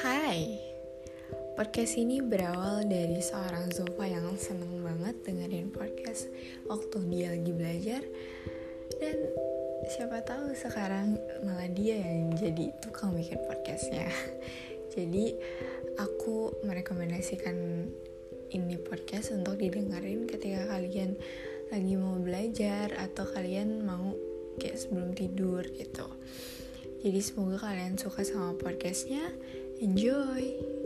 Hai, podcast ini berawal dari seorang Zulfa yang seneng banget dengerin podcast waktu dia lagi belajar dan siapa tahu sekarang malah dia yang jadi tukang bikin podcastnya. Jadi aku merekomendasikan ini podcast untuk didengarin ketika kalian lagi mau belajar atau kalian mau kayak sebelum tidur gitu. Jadi semoga kalian suka sama podcastnya. Enjoy!